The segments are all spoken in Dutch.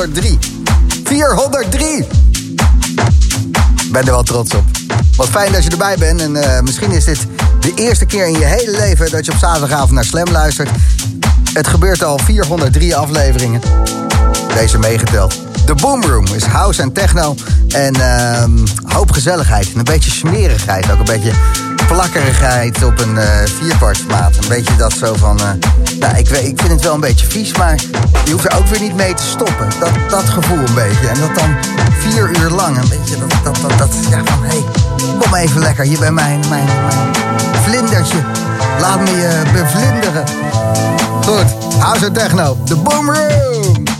aflevering 403. 403! ben er wel trots op. Wat fijn dat je erbij bent. En uh, misschien is dit de eerste keer in je hele leven dat je op zaterdagavond naar Slam luistert. Het gebeurt al 403 afleveringen. Deze meegeteld. De Boomroom is house en techno. En uh, hoop gezelligheid. En een beetje smerigheid. Ook een beetje plakkerigheid op een uh, vierkwartsmaat. Een beetje dat zo van... Uh, nou, ik, ik vind het wel een beetje vies, maar je hoeft er ook weer niet mee te stoppen. Dat, dat gevoel een beetje. En dat dan vier uur lang. Een beetje dat, dat, dat, dat ja van, hé, hey, kom even lekker. Je bent mijn, mijn, mijn vlindertje. Laat me je bevlinderen. Goed, house techno. De Boomroom.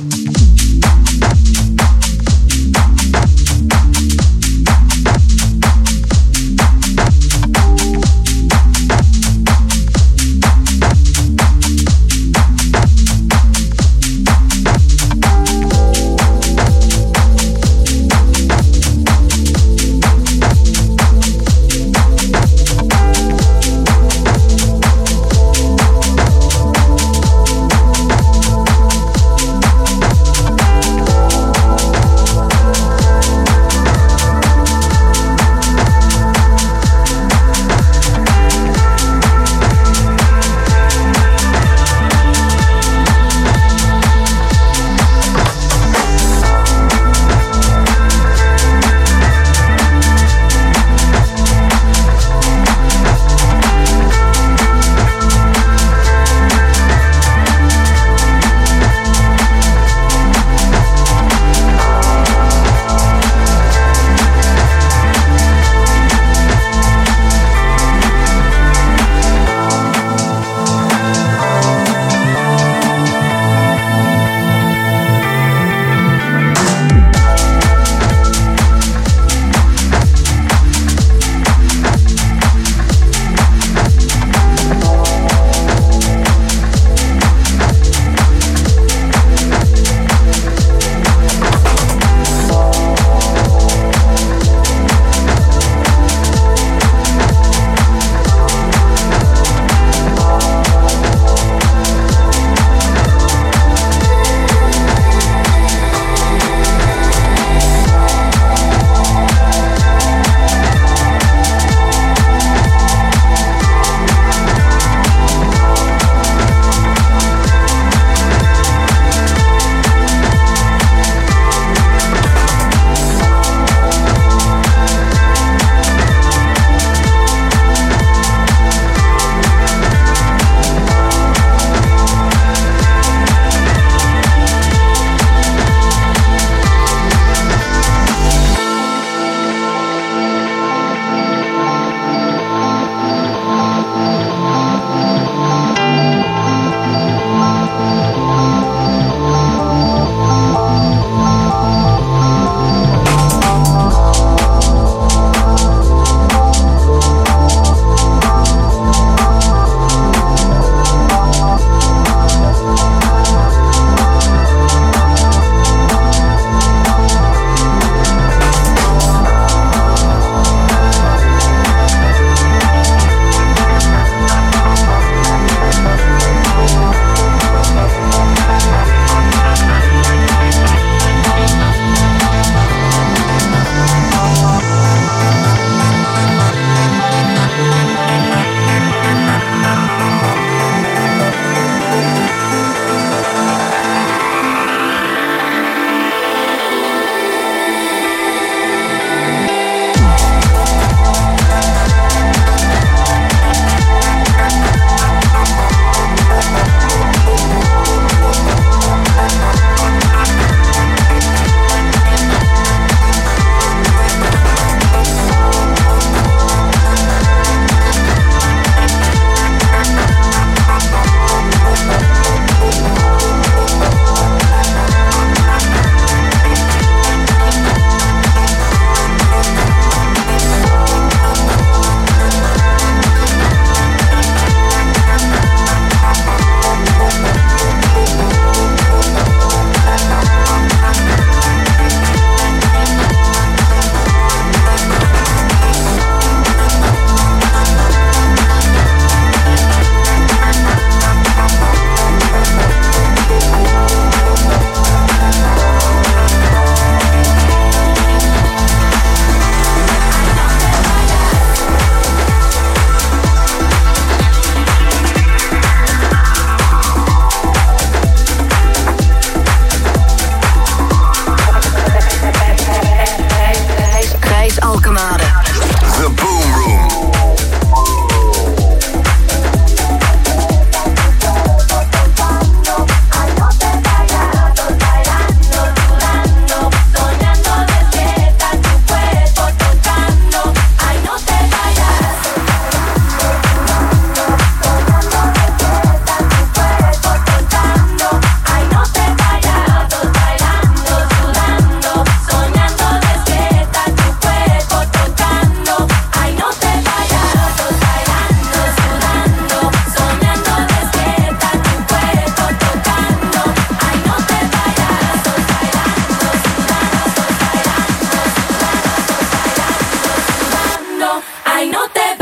I no te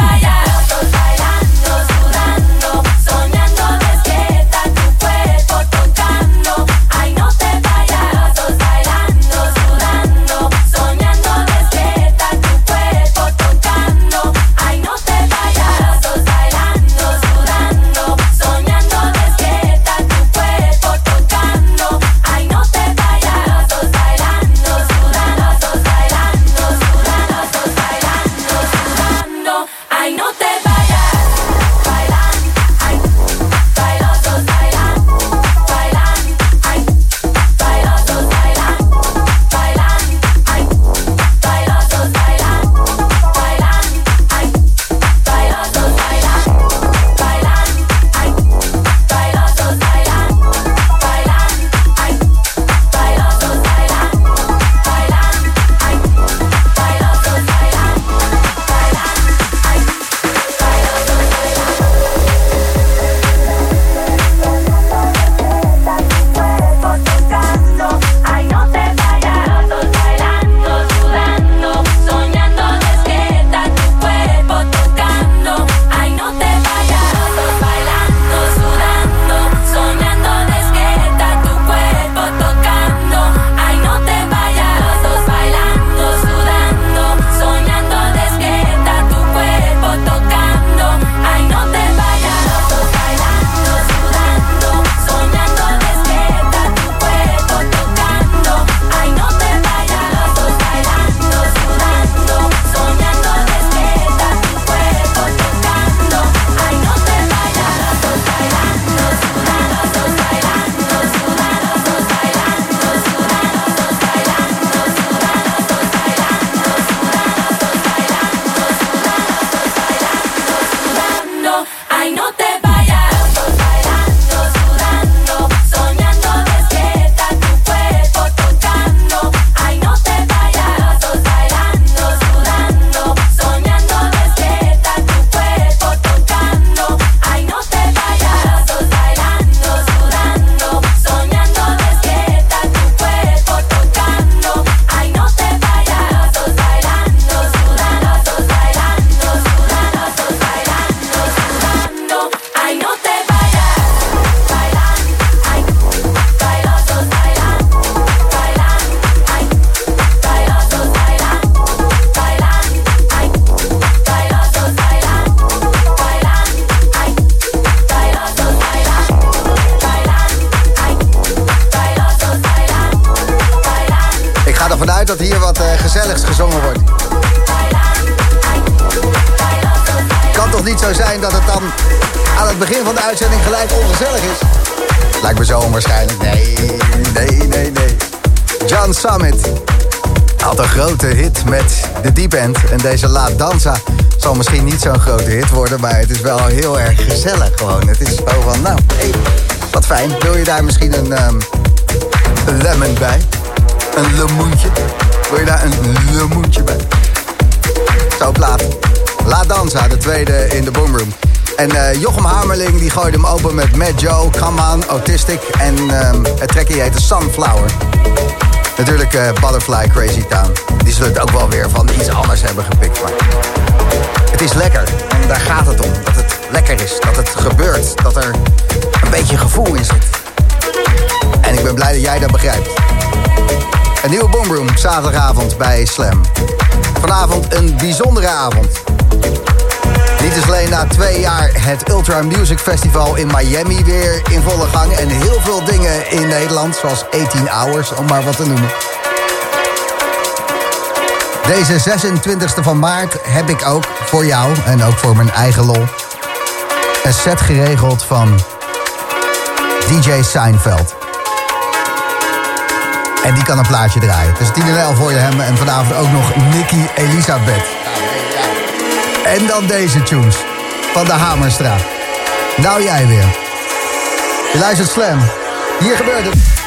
had een grote hit met de Deep End. En deze La Danza zal misschien niet zo'n grote hit worden... maar het is wel heel erg gezellig gewoon. Het is zo van, nou, hey, wat fijn. Wil je daar misschien een, een lemon bij? Een lemoentje? Wil je daar een lemoentje bij? Zo plaat. La Danza, de tweede in de boomroom. En uh, Jochem Hamerling die gooide hem open met Mad Joe, Come Autistic. En um, het trekje heette Sunflower. Natuurlijk uh, Butterfly Crazy Town. Die zullen het ook wel weer van iets anders hebben gepikt. Maar het is lekker. En daar gaat het om. Dat het lekker is. Dat het gebeurt. Dat er een beetje gevoel in zit. En ik ben blij dat jij dat begrijpt. Een nieuwe Boomroom, zaterdagavond bij Slam. Vanavond een bijzondere avond. Niet eens alleen na twee jaar het Ultra Music Festival in Miami weer in volle gang. En heel veel dingen in Nederland, zoals 18 Hours, om maar wat te noemen. Deze 26e van maart heb ik ook voor jou en ook voor mijn eigen lol... een set geregeld van DJ Seinfeld. En die kan een plaatje draaien. Dus 10 en 11 voor je hem en vanavond ook nog Nicky Elisabeth. En dan deze tunes van de Hamerstraat. Nou jij weer. Je luistert Slam. Hier gebeurt het.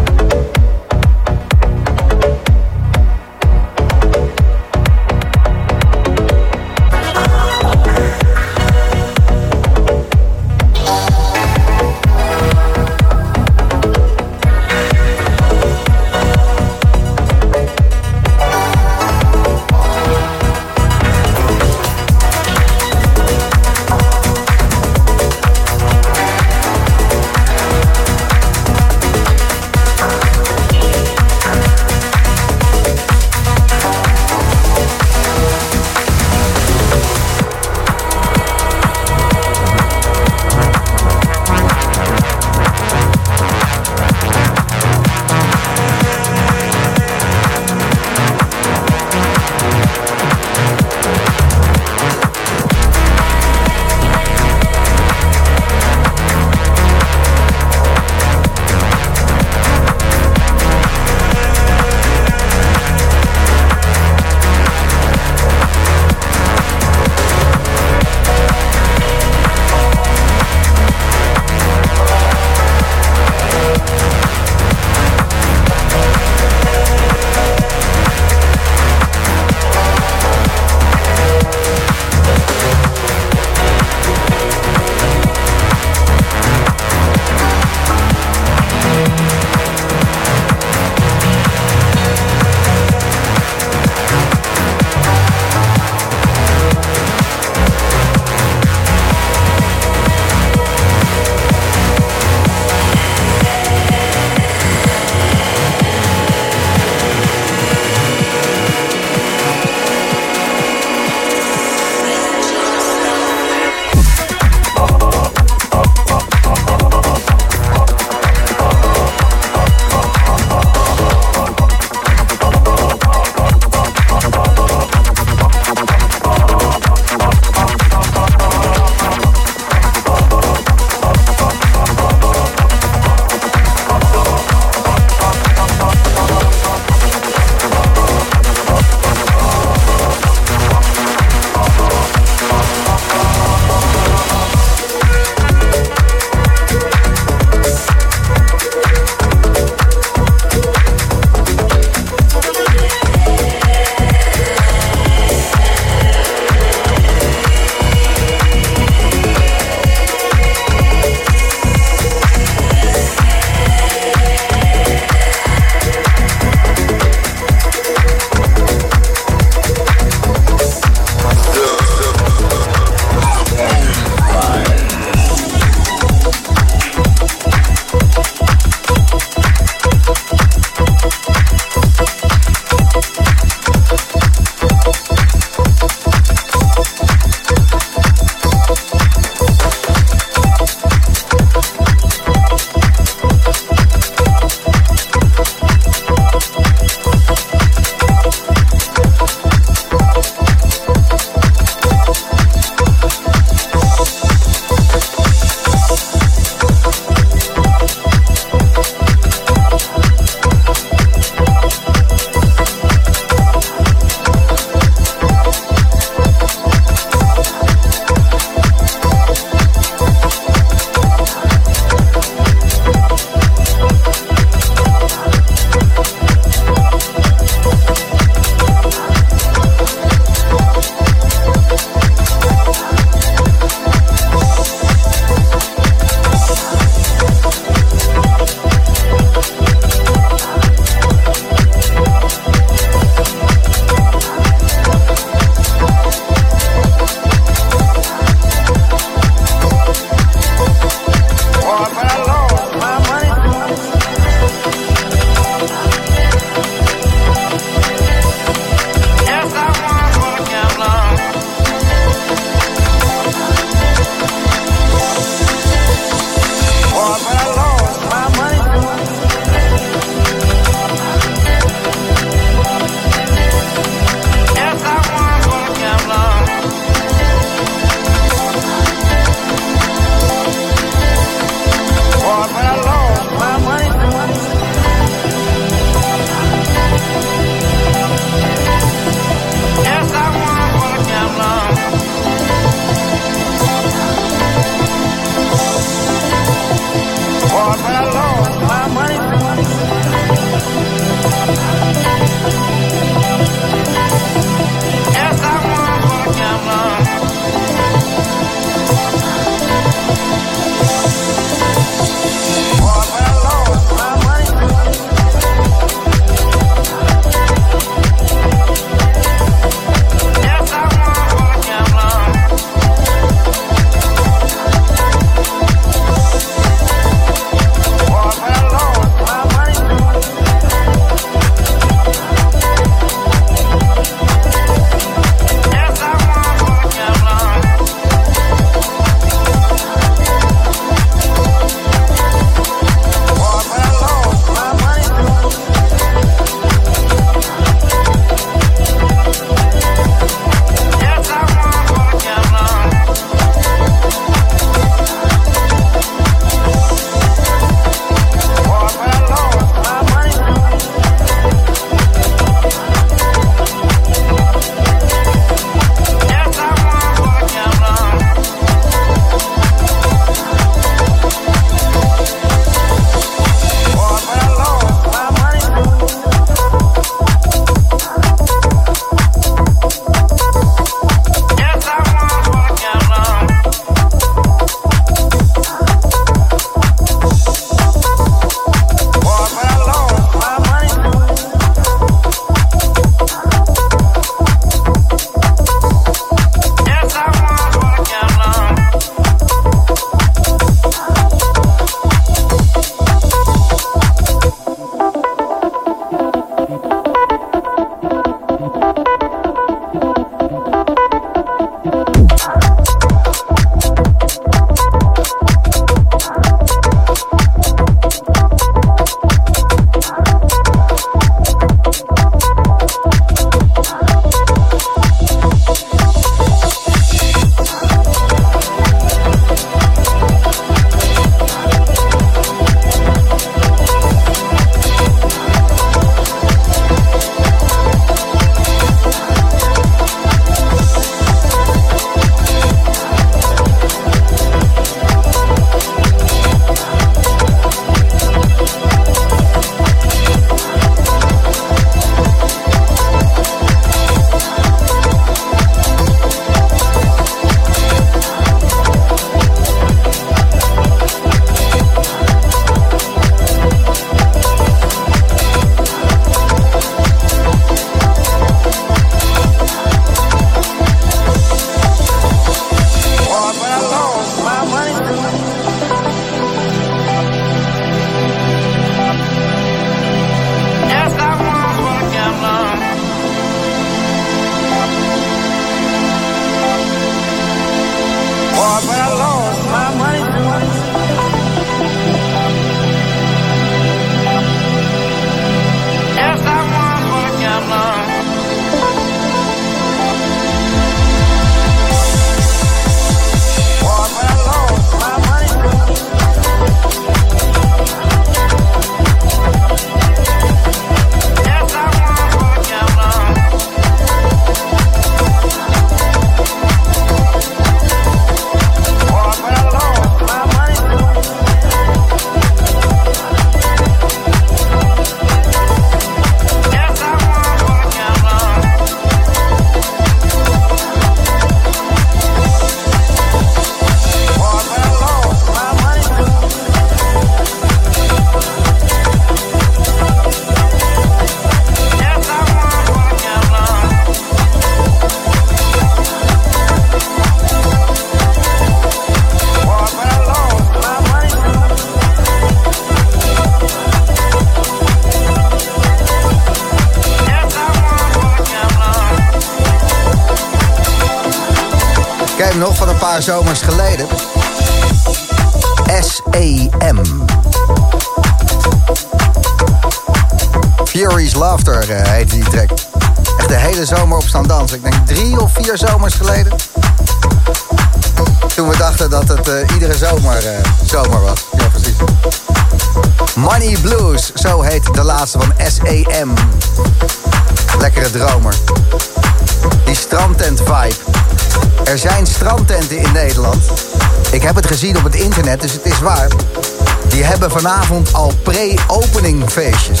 Vanavond al pre-opening feestjes.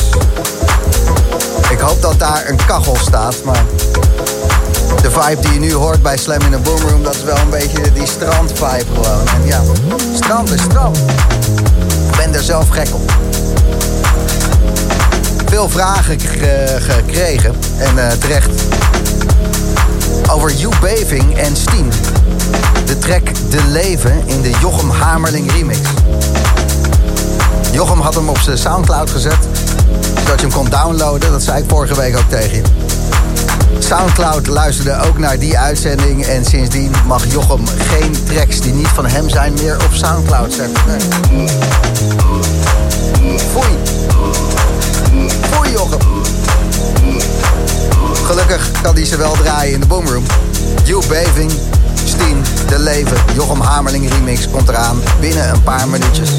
Ik hoop dat daar een kachel staat, maar... De vibe die je nu hoort bij Slam in the Boomroom... dat is wel een beetje die strandvibe gewoon. En ja, strand is strand. Ik ben er zelf gek op. Veel vragen gekregen en uh, terecht over Hugh Beving en Steen. De track De Leven in de Jochem Hamerling remix. Jochem had hem op zijn Soundcloud gezet, zodat je hem kon downloaden. Dat zei ik vorige week ook tegen je. Soundcloud luisterde ook naar die uitzending en sindsdien mag Jochem geen tracks die niet van hem zijn meer op Soundcloud zetten. Nee. Foei. Foei Jochem. Gelukkig kan hij ze wel draaien in de boomroom. You Beving, Steen, De Leven, Jochem Hamerling remix komt eraan binnen een paar minuutjes.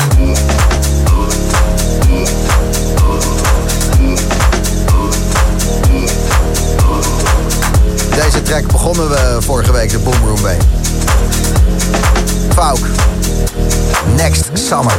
Deze track begonnen we vorige week de Boomroom mee. Fauk. Next Summer.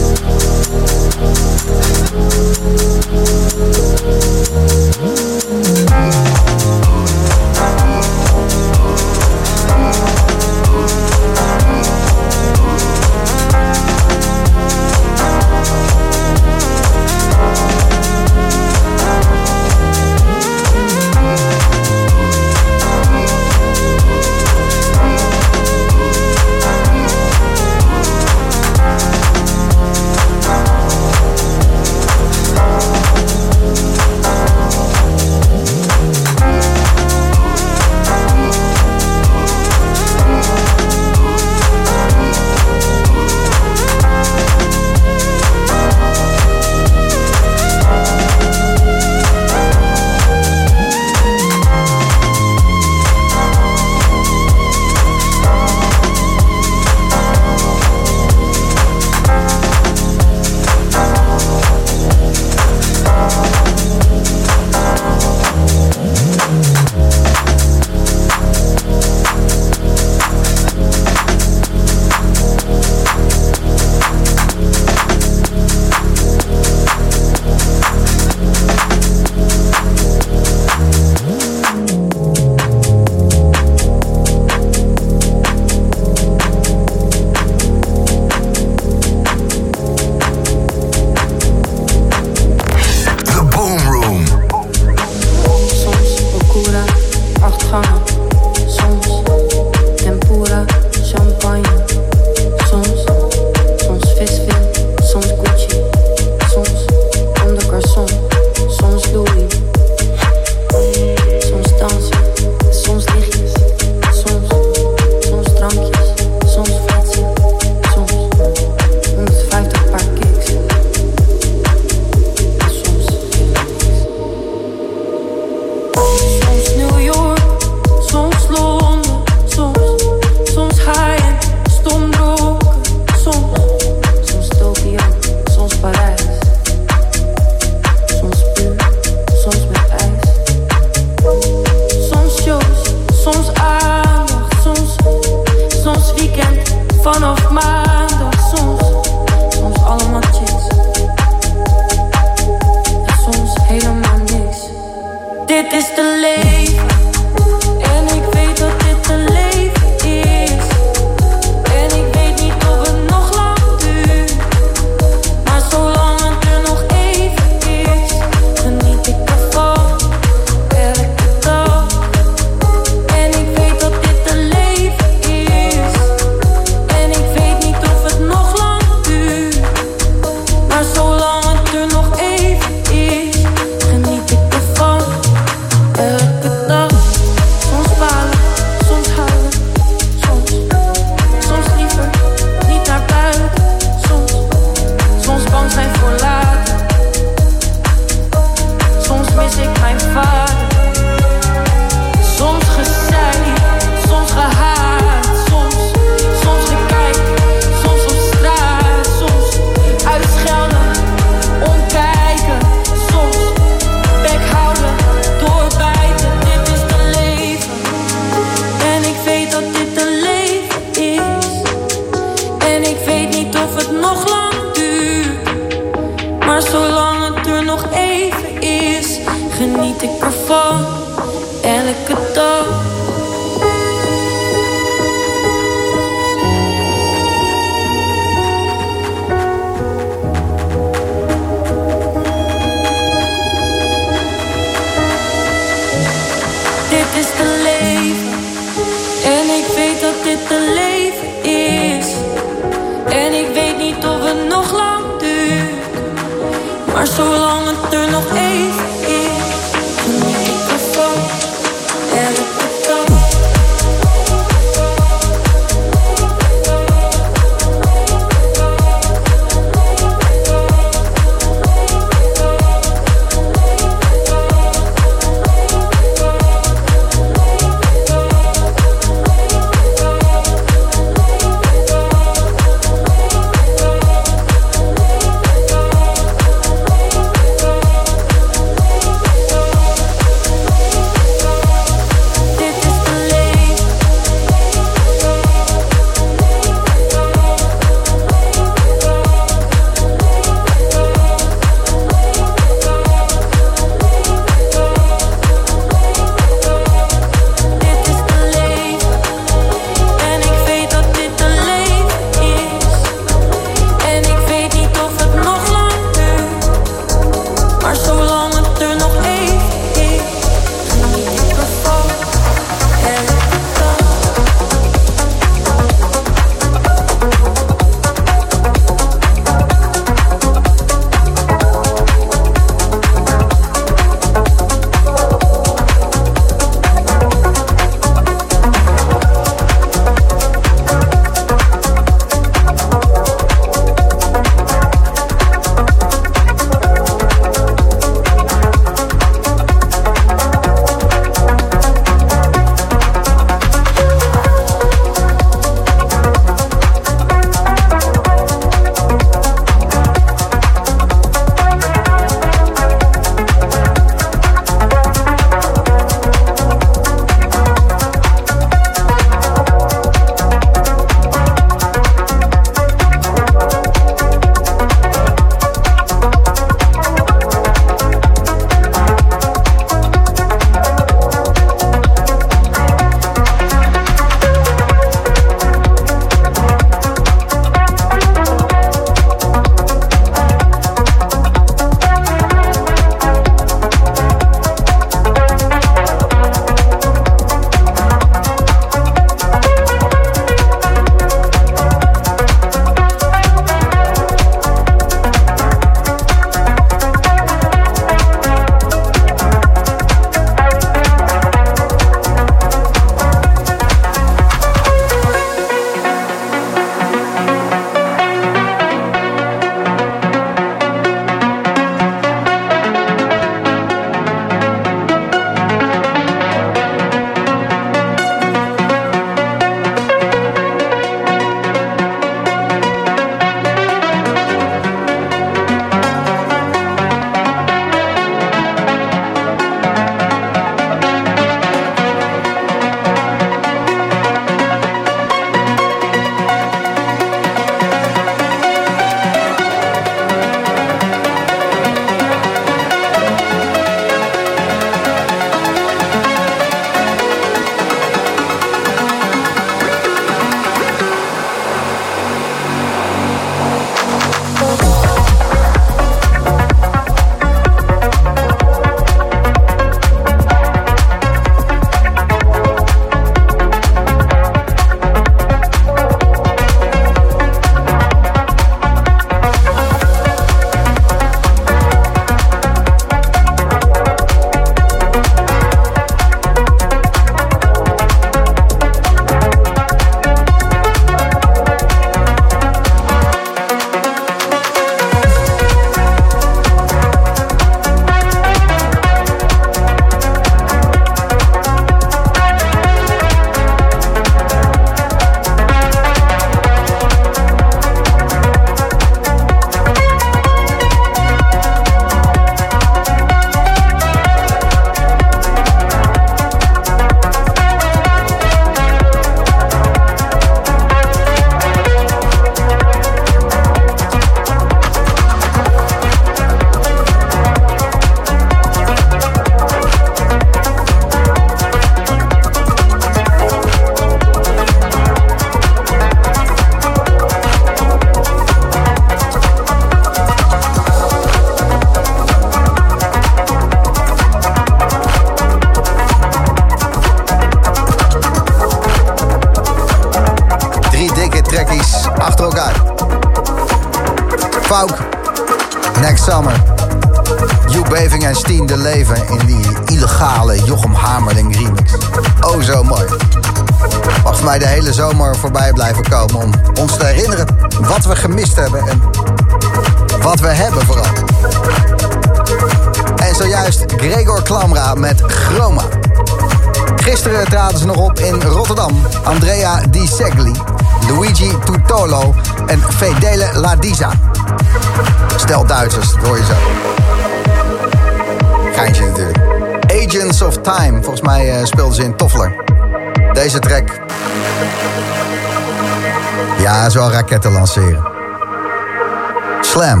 Slam,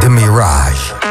The Mirage.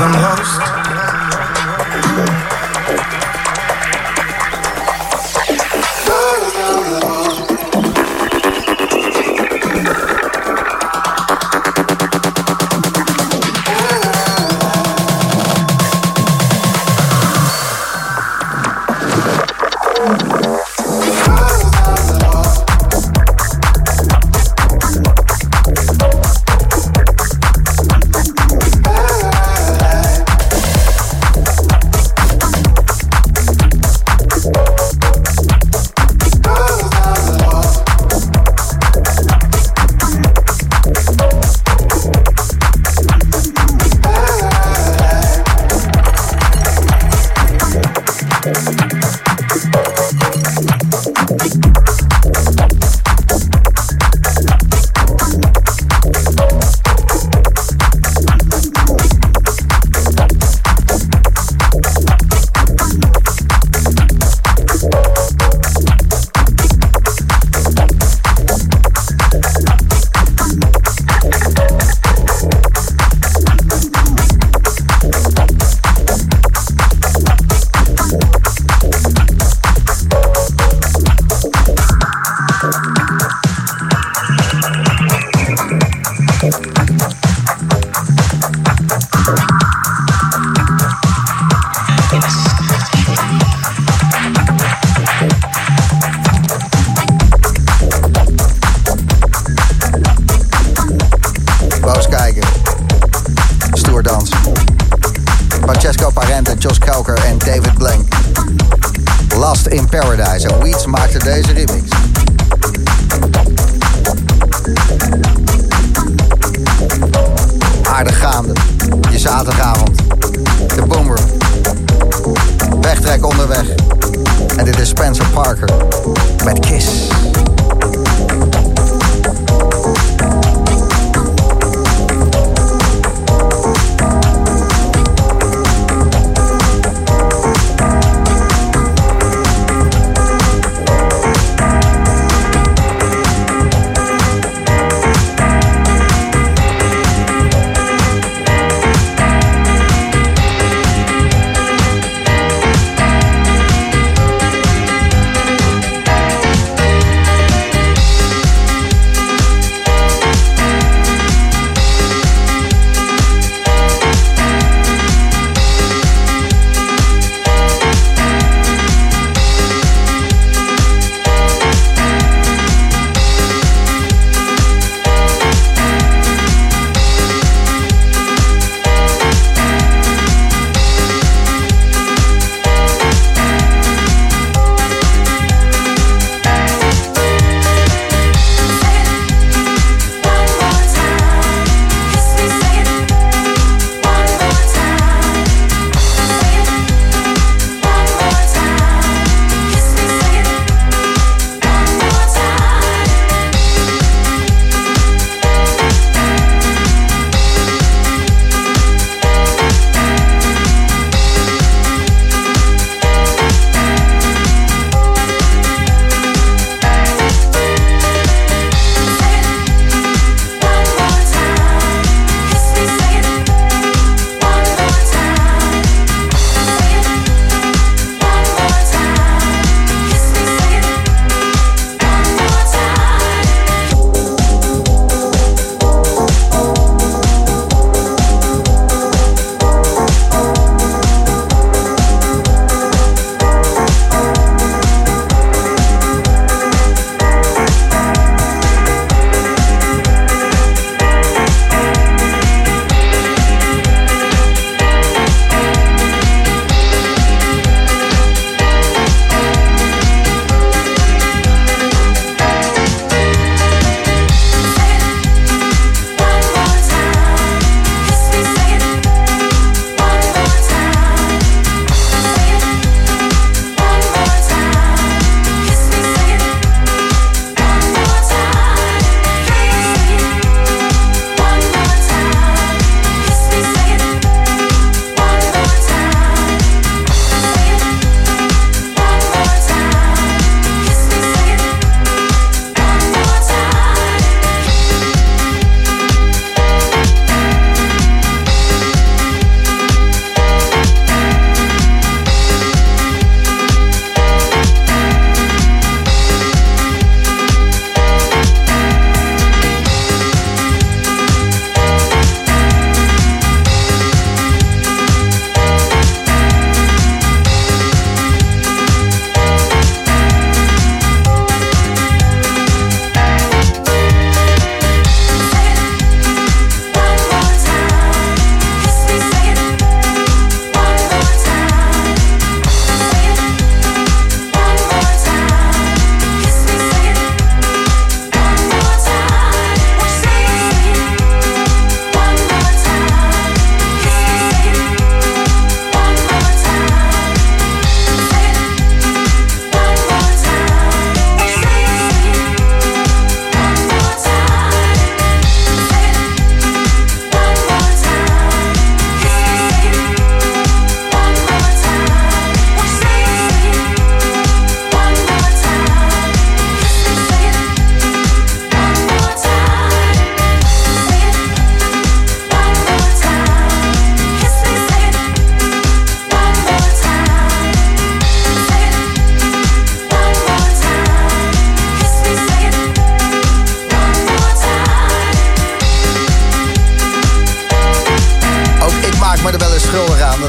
I'm lost.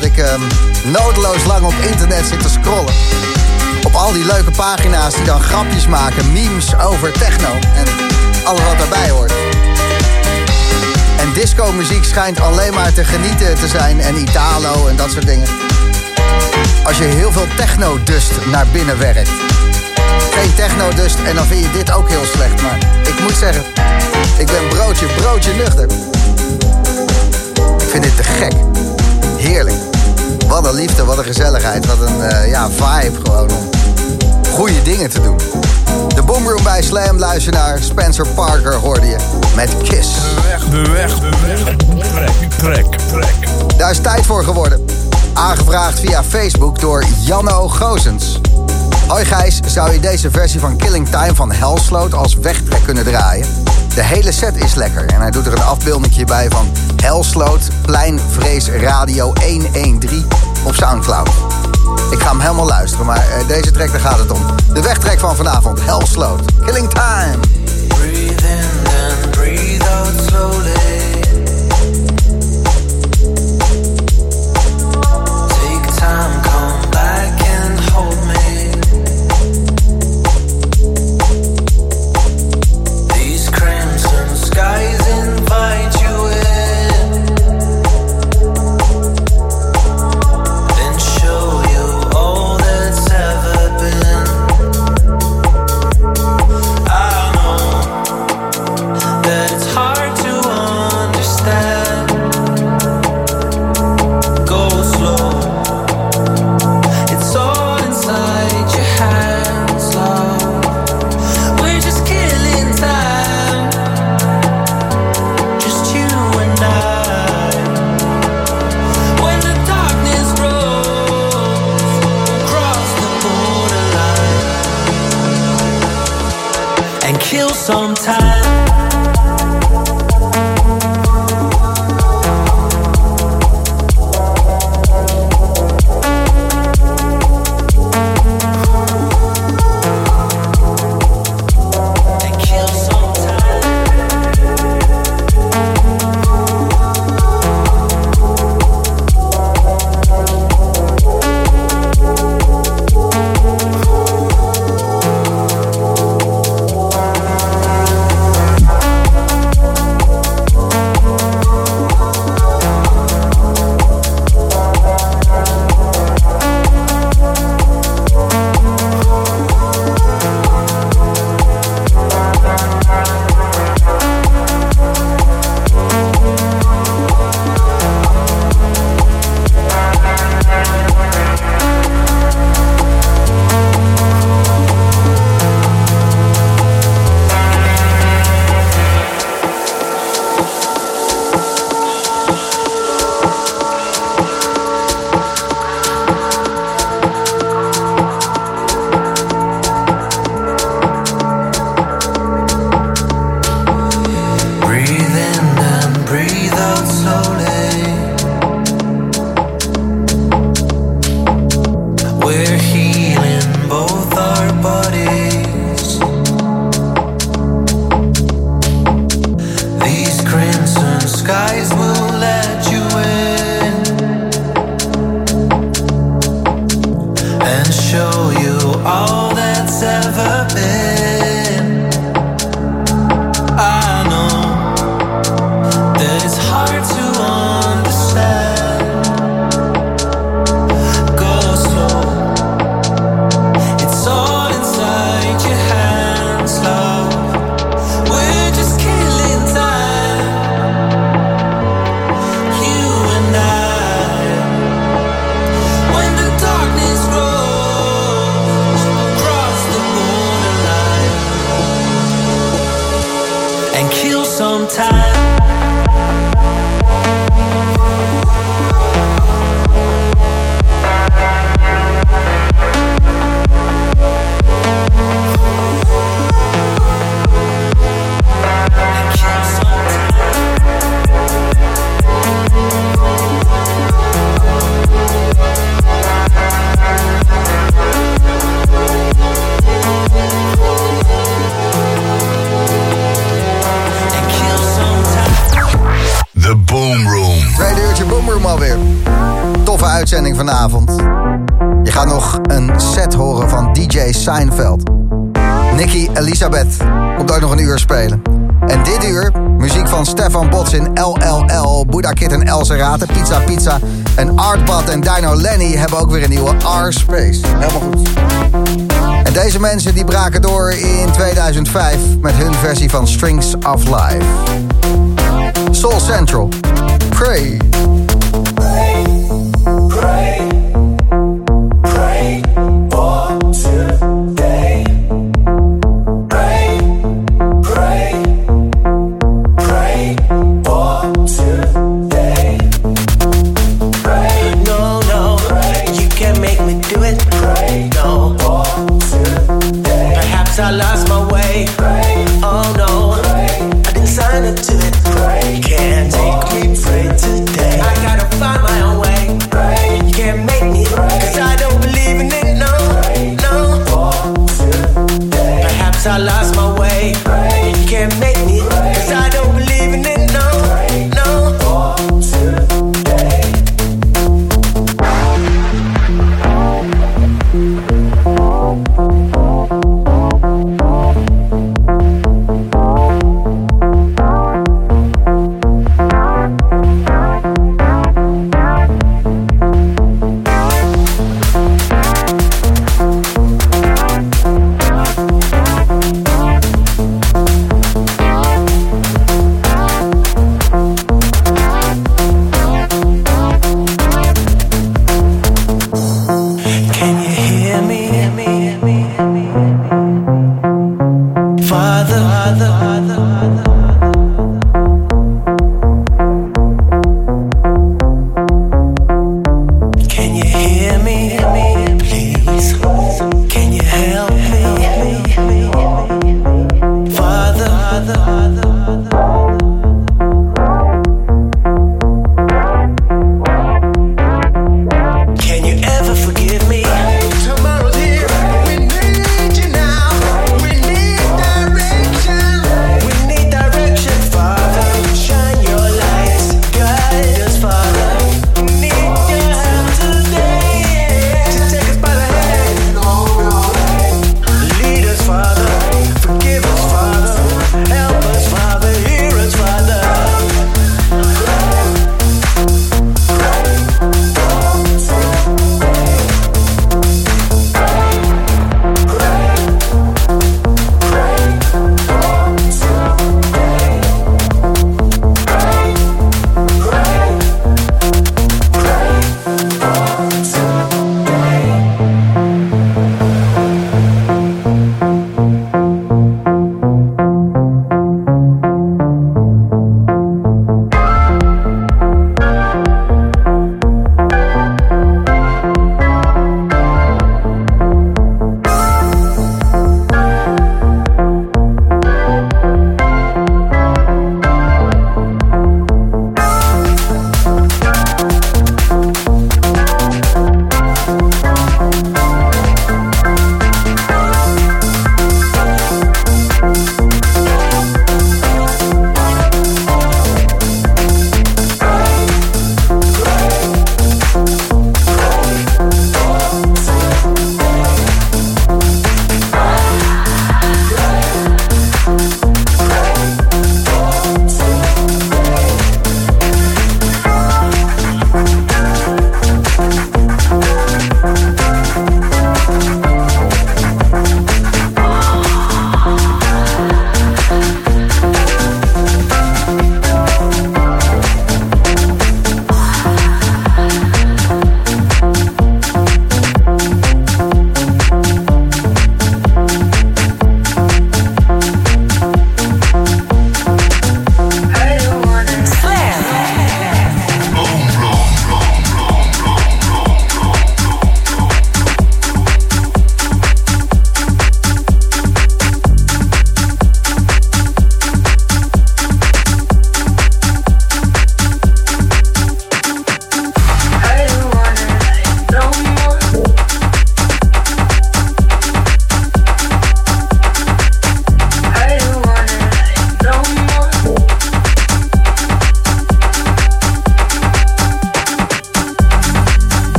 dat ik ehm, noodloos lang op internet zit te scrollen. Op al die leuke pagina's die dan grapjes maken, memes over techno en alles wat daarbij hoort. En disco-muziek schijnt alleen maar te genieten te zijn en Italo en dat soort dingen. Als je heel veel techno-dust naar binnen werkt. Geen techno-dust en dan vind je dit ook heel slecht, maar ik moet zeggen, ik ben broodje, broodje nuchter. Ik vind dit te gek. Heerlijk. Wat een liefde, wat een gezelligheid. Wat een uh, ja, vibe gewoon om goede dingen te doen. De Boomroom bij Slam, luister naar Spencer Parker hoorde je met Kiss. De weg, de weg, de weg. Trek, trek, trek. Daar is tijd voor geworden. Aangevraagd via Facebook door Janno Gozens. Hoi Gijs, zou je deze versie van Killing Time van Hellsloot als wegtrek kunnen draaien? De hele set is lekker en hij doet er een afbeeldingje bij van Hellsloot Pleinvrees Radio 113 op Soundcloud. Ik ga hem helemaal luisteren, maar uh, deze track, daar gaat het om. De wegtrek van vanavond, Hellsloot, Killing Time. Seinfeld. In LLL, Buddha Kid en El Pizza Pizza en Artbad en Dino Lenny hebben ook weer een nieuwe R-Space. Helemaal goed. En deze mensen die braken door in 2005 met hun versie van Strings of Life. Soul Central. Pray.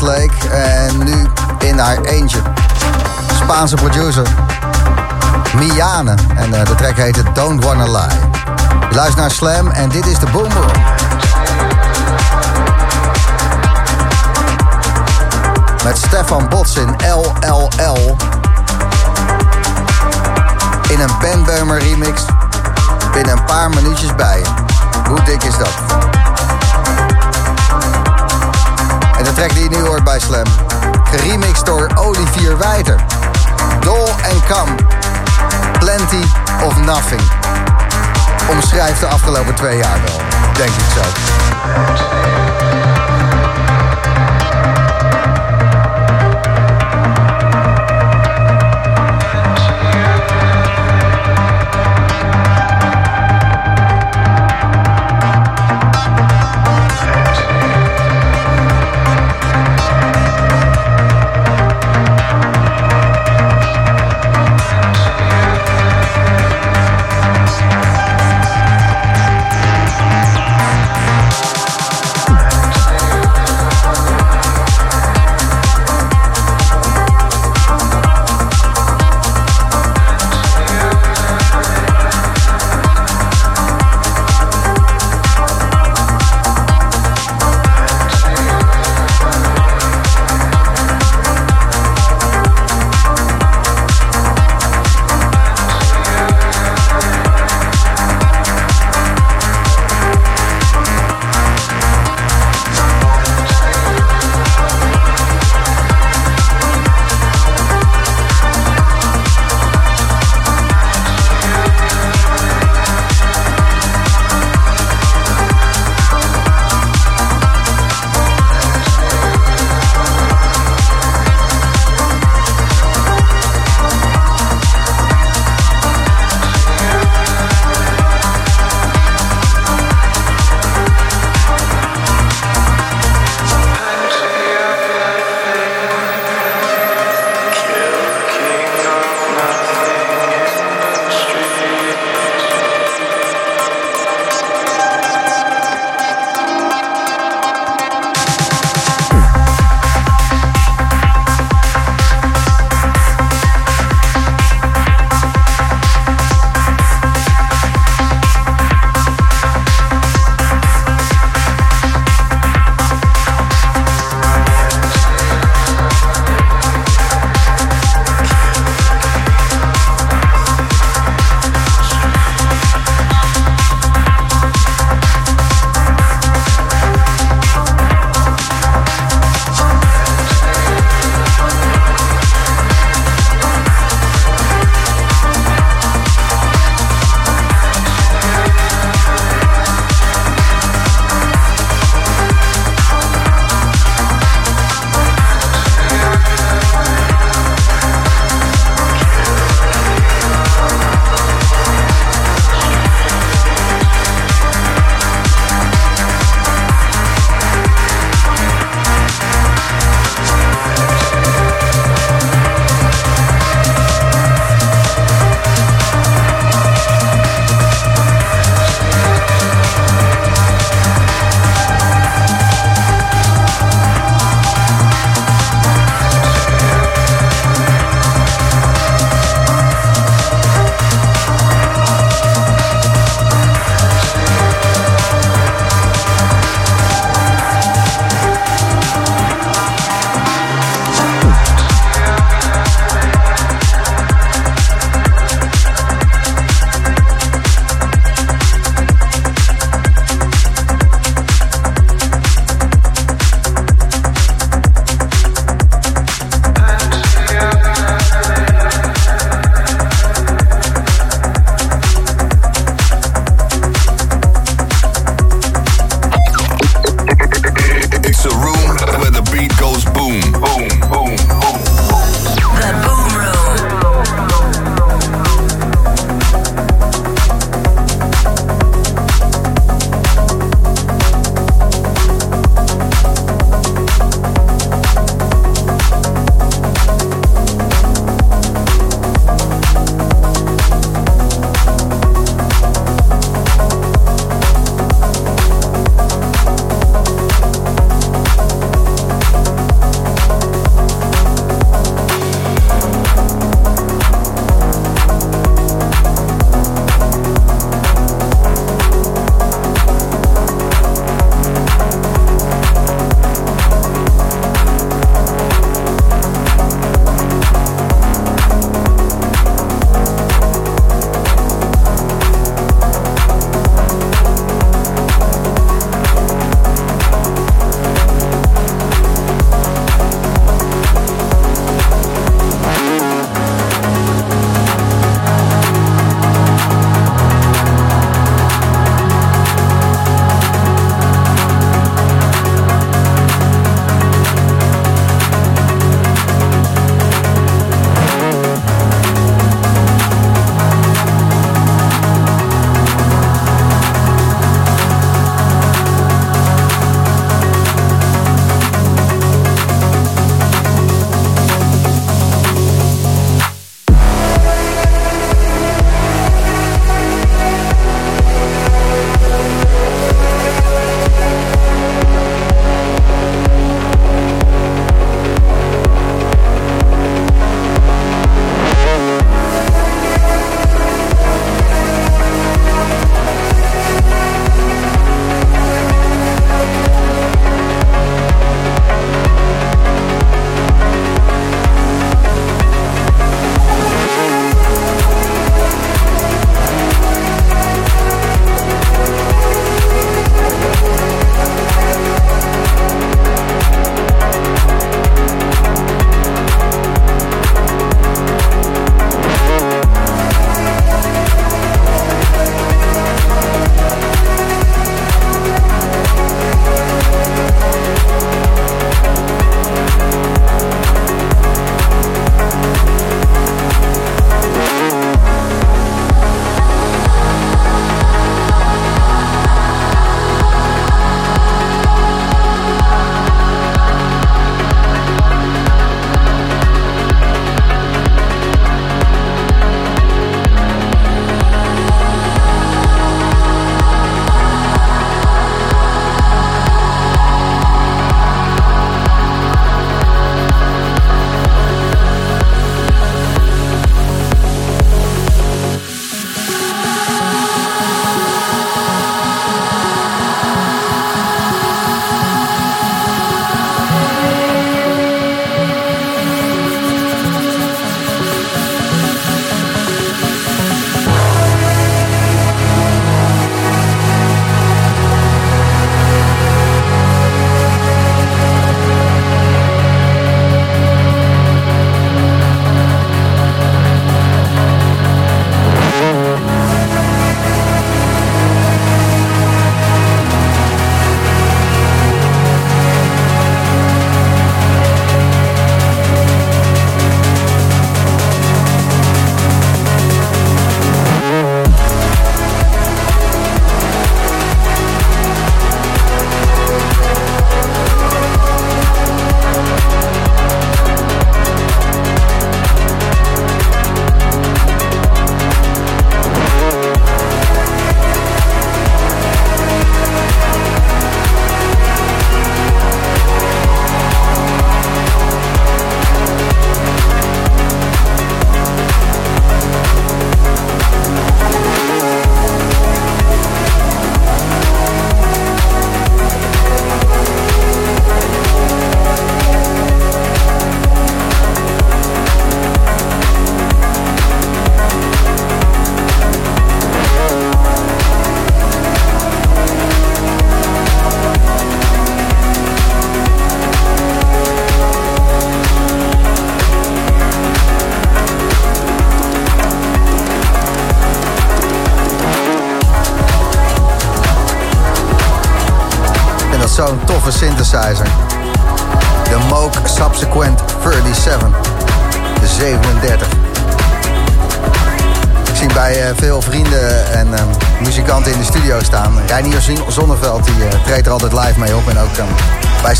Lake. En nu in haar eentje. Spaanse producer. Miane. En uh, de track heet Don't Wanna Lie. Je luistert naar Slam en dit is de Boom Met Stefan Bots in LLL. In een Ben Beumer remix. Binnen een paar minuutjes bij. Hoe dik is dat? En de track die je nu hoort bij Slam. Geremixed door Olivier Wijter. Dol en Kam. Plenty of Nothing. Omschrijft de afgelopen twee jaar wel. Denk ik zo.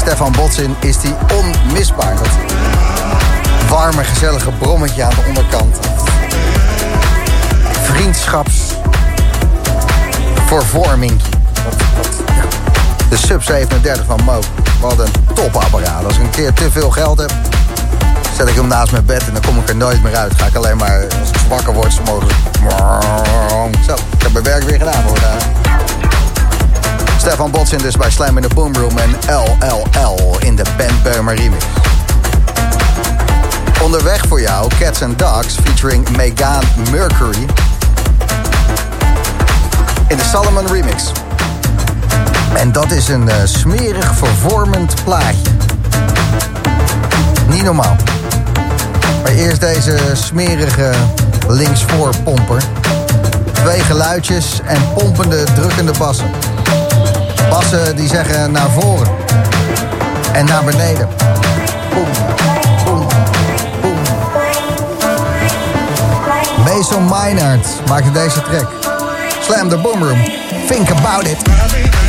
Stefan Botsin is die onmisbaar. Dat warme, gezellige brommetje aan de onderkant. Vriendschaps... Vervorming. De Sub 37 van Mo. Wat een topapparaat. Als ik een keer te veel geld heb, zet ik hem naast mijn bed en dan kom ik er nooit meer uit. Ga ik alleen maar, als ik wakker word, zo mogelijk. Zo, ik heb mijn werk weer gedaan hoor. Stefan Botsin dus bij Slam in de Boomroom en LLL in de Ben Beumer remix. Onderweg voor jou, Cats and Dogs featuring Megan Mercury in de Salomon remix. En dat is een uh, smerig vervormend plaatje. Niet normaal. Maar eerst deze smerige linksvoorpomper. Twee geluidjes en pompende, drukkende bassen. Bassen die zeggen naar voren. En naar beneden. Mason Meinert maakte deze track. Slam the Boom Room. Think about it.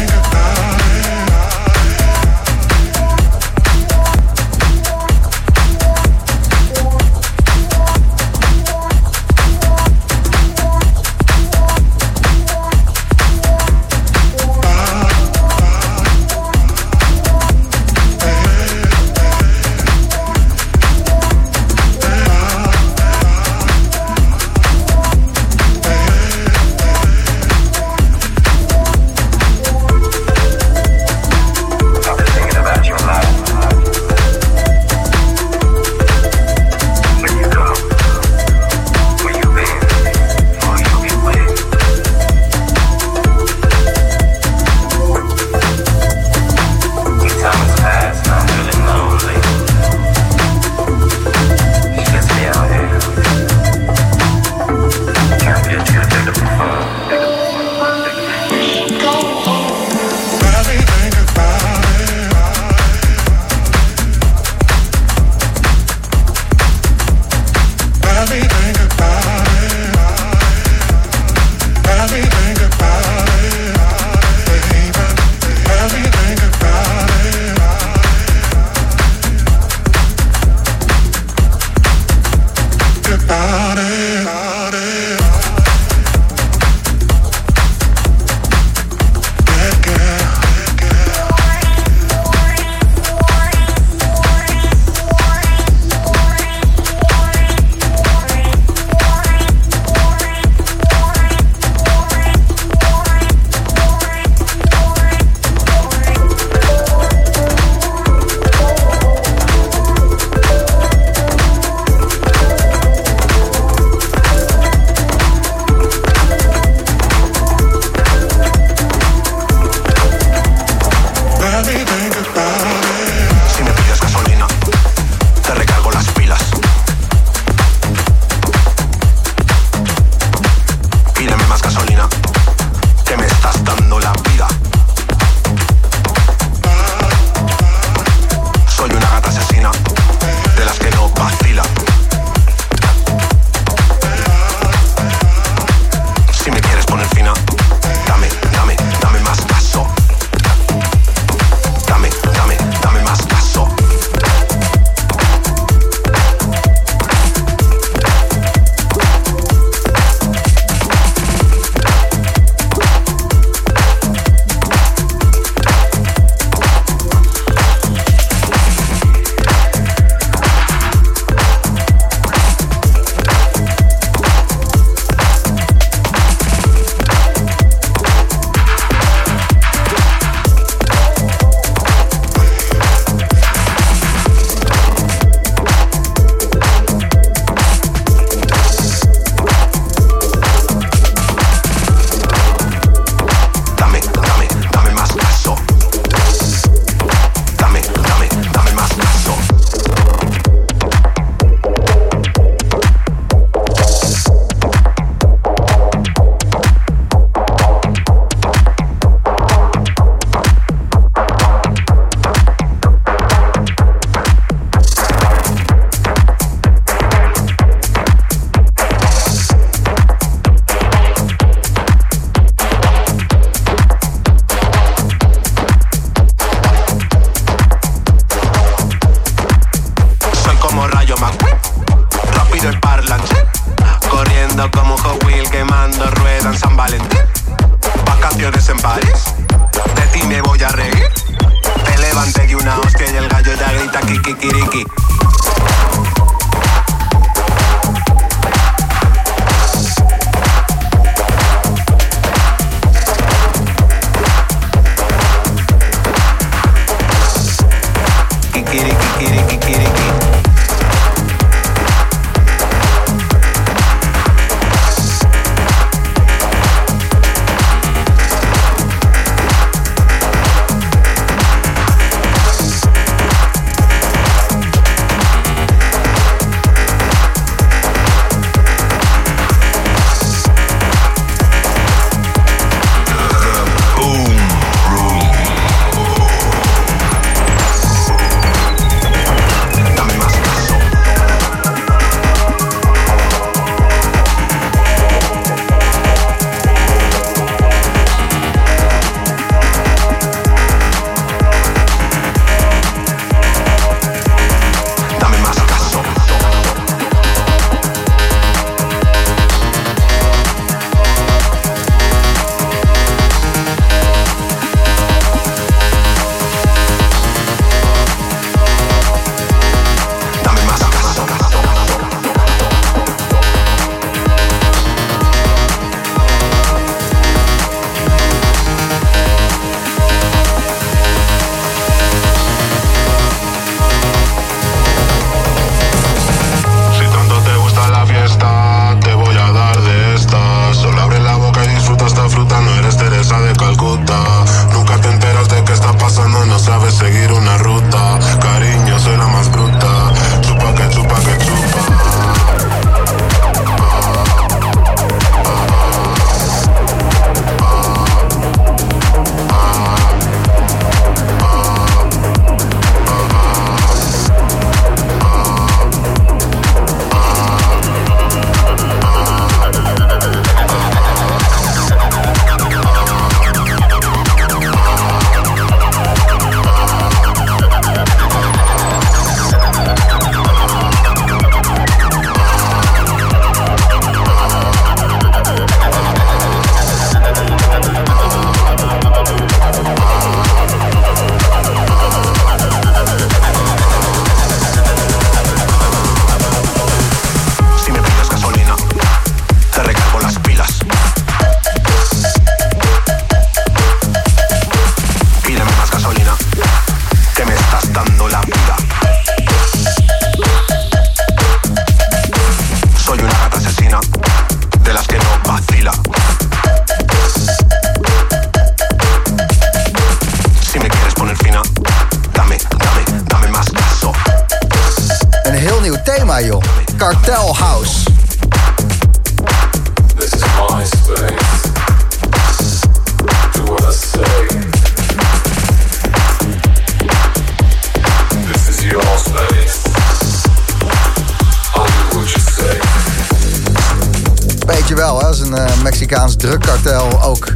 Mexicaans drugkartel ook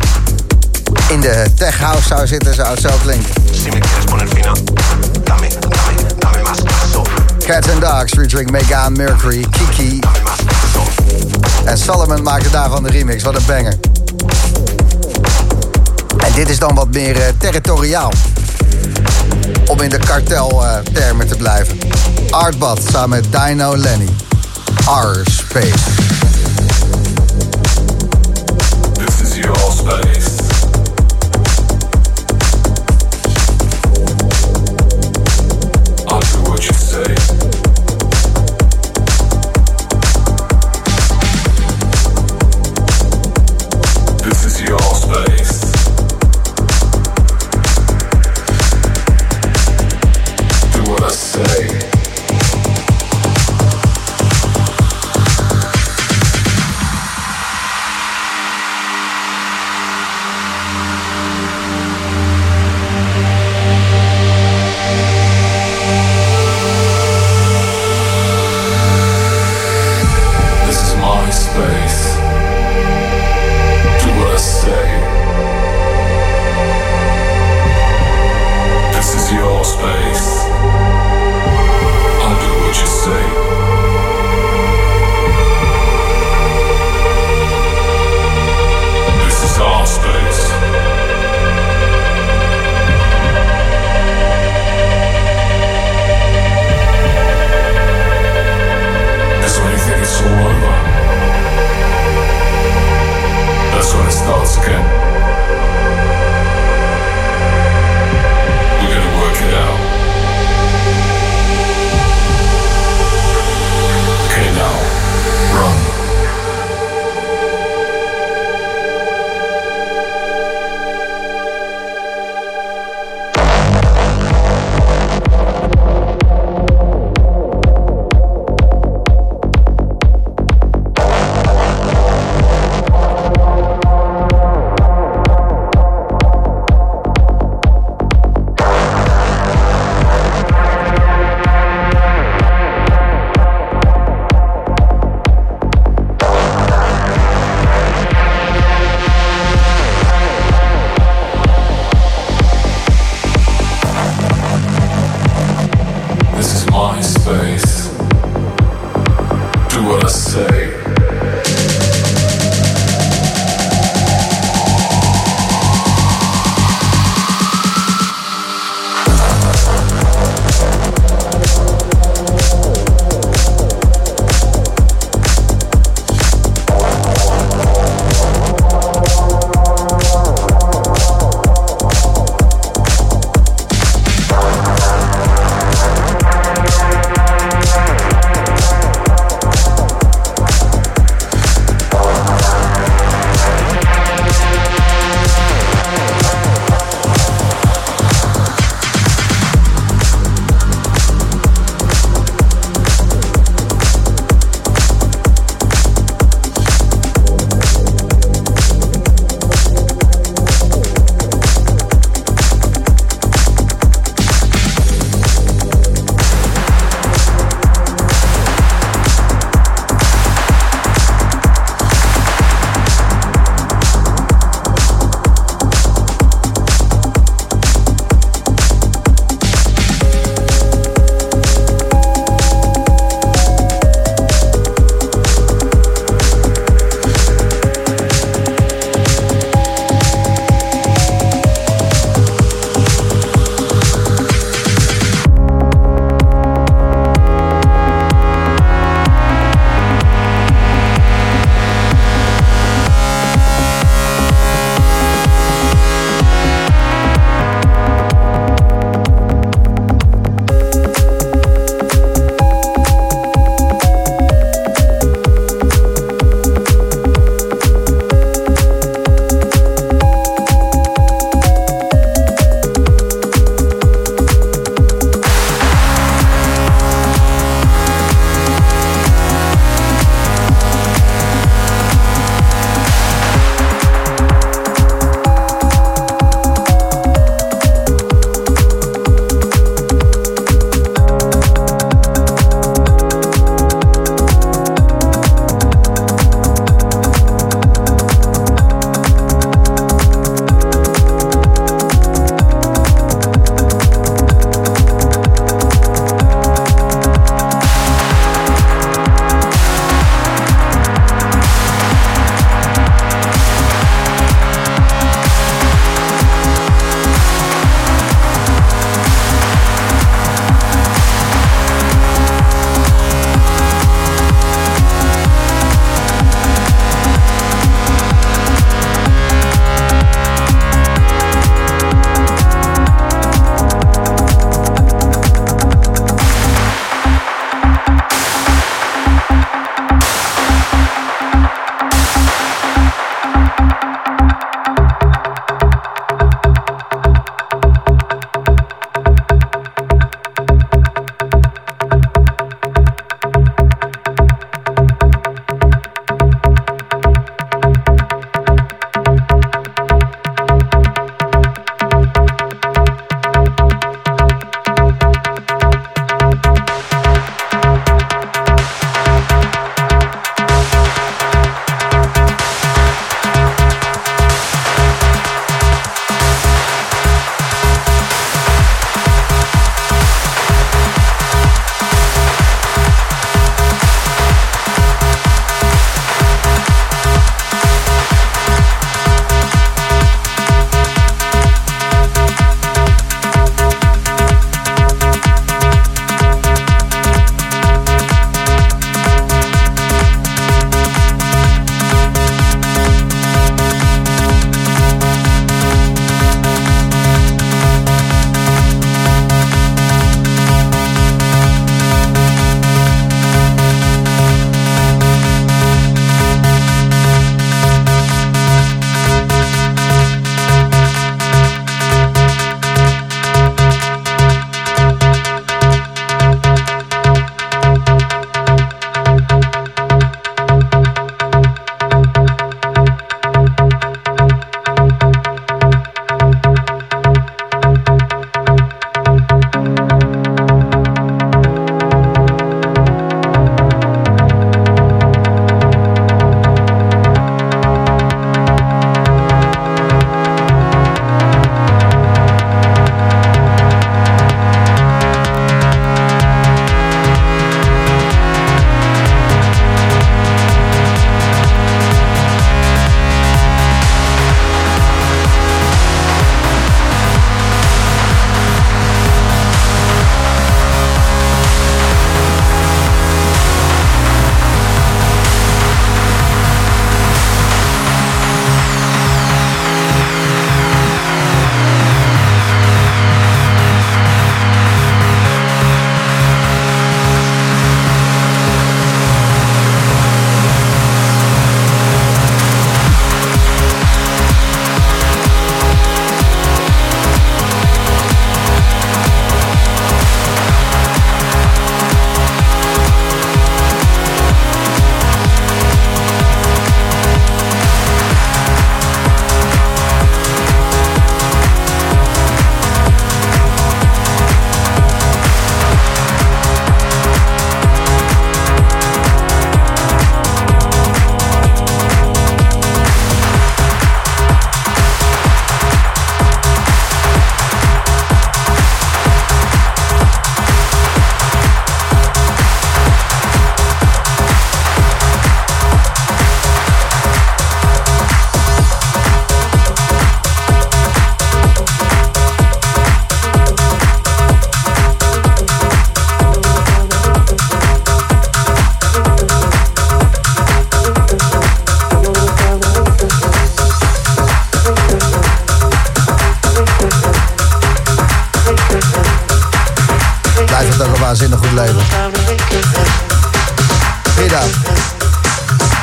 in de tech house zou zitten, zou het zo klinken. Cats and Dogs featuring Megan Mercury, Kiki. En Solomon maakte daarvan de remix. Wat een banger. En dit is dan wat meer eh, territoriaal. Om in de karteltermen eh, te blijven. Artbad samen met Dino Lenny. R-Space.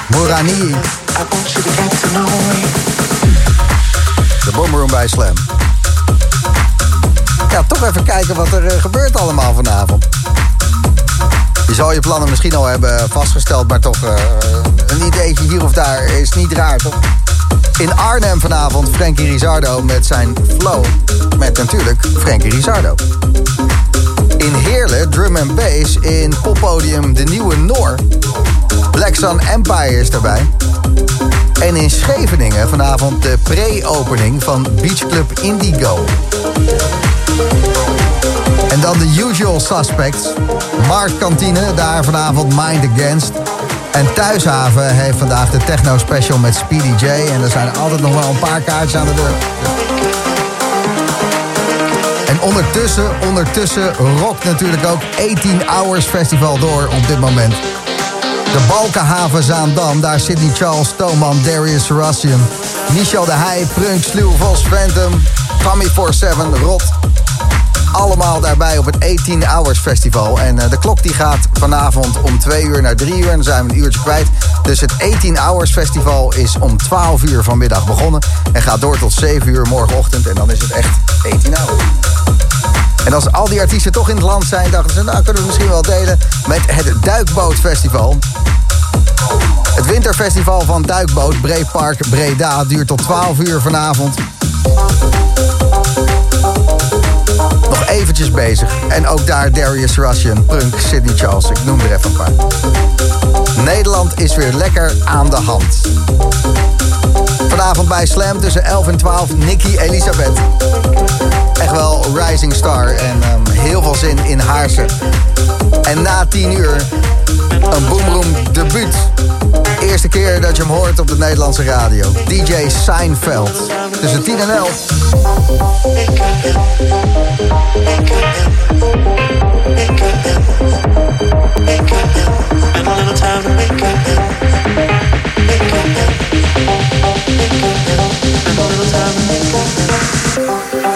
Morani. De Boomroom bij Slam. Ja, toch even kijken wat er eh, gebeurt allemaal vanavond. Je zal je plannen misschien al hebben vastgesteld, maar toch eh, een ideetje hier of daar is niet raar, toch? In Arnhem vanavond Frankie Rizardo met zijn flow. Met natuurlijk Frankie Rizardo. In Heerlen drum and bass in poppodium De Nieuwe Noor. Black Sun Empire is daarbij. En in Scheveningen vanavond de pre-opening van Beach Club Indigo. En dan de usual suspects. Marktkantine, daar vanavond Mind Against. En Thuishaven heeft vandaag de techno special met Speedy J. En er zijn altijd nog wel een paar kaartjes aan de deur. En ondertussen, ondertussen rokt natuurlijk ook 18 Hours Festival door op dit moment. De Balkenhaven Zaandam, daar Sydney Charles, Toman, Darius Sarasian, Michel de Heij, Prunk, Sluw, Vos, Phantom, Tommy 47, Rot. Allemaal daarbij op het 18 Hours Festival. En eh, de klok die gaat vanavond om 2 uur naar 3 uur. En dan zijn we een uurtje kwijt. Dus het 18 Hours Festival is om 12 uur vanmiddag begonnen. En gaat door tot 7 uur morgenochtend. En dan is het echt 18 Hours. En als al die artiesten toch in het land zijn, dachten ze... nou, kunnen we misschien wel delen met het Duikbootfestival. Het winterfestival van Duikboot Breepark Breda duurt tot 12 uur vanavond. Nog eventjes bezig. En ook daar Darius Russian, Punk, Sydney Charles. Ik noem er even een paar. Nederland is weer lekker aan de hand. Vanavond bij Slam tussen 11 en 12 Nicky Elisabeth. Echt wel rising star en ehm, heel veel zin in Haarse. En na 10 uur een Boomroom debuut. Eerste keer dat je hem hoort op de Nederlandse radio. DJ Seinfeld. Tussen 10 en 11. Let's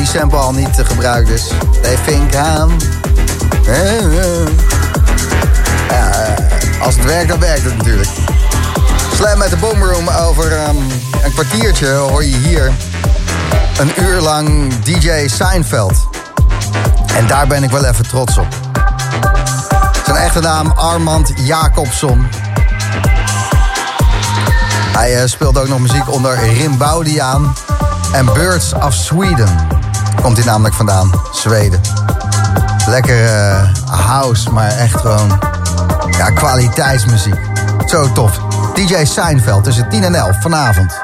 die sample al niet eh, gebruikt is. They think I'm... Eh, eh. Eh, als het werkt, dan werkt het natuurlijk. Slam met de Boomroom over ehm, een kwartiertje hoor je hier een uur lang DJ Seinfeld. En daar ben ik wel even trots op. Zijn echte naam Armand Jacobson. Hij speelt ook nog muziek onder Rimbaudiaan en Birds of Sweden. Komt hij namelijk vandaan, Zweden. Lekker eh, house, maar echt gewoon ja, kwaliteitsmuziek. Zo tof. DJ Seinfeld tussen 10 en 11 vanavond.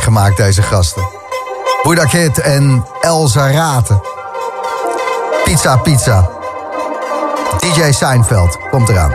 Gemaakt, deze gasten. Buddha en El Zarate. Pizza Pizza. DJ Seinfeld komt eraan.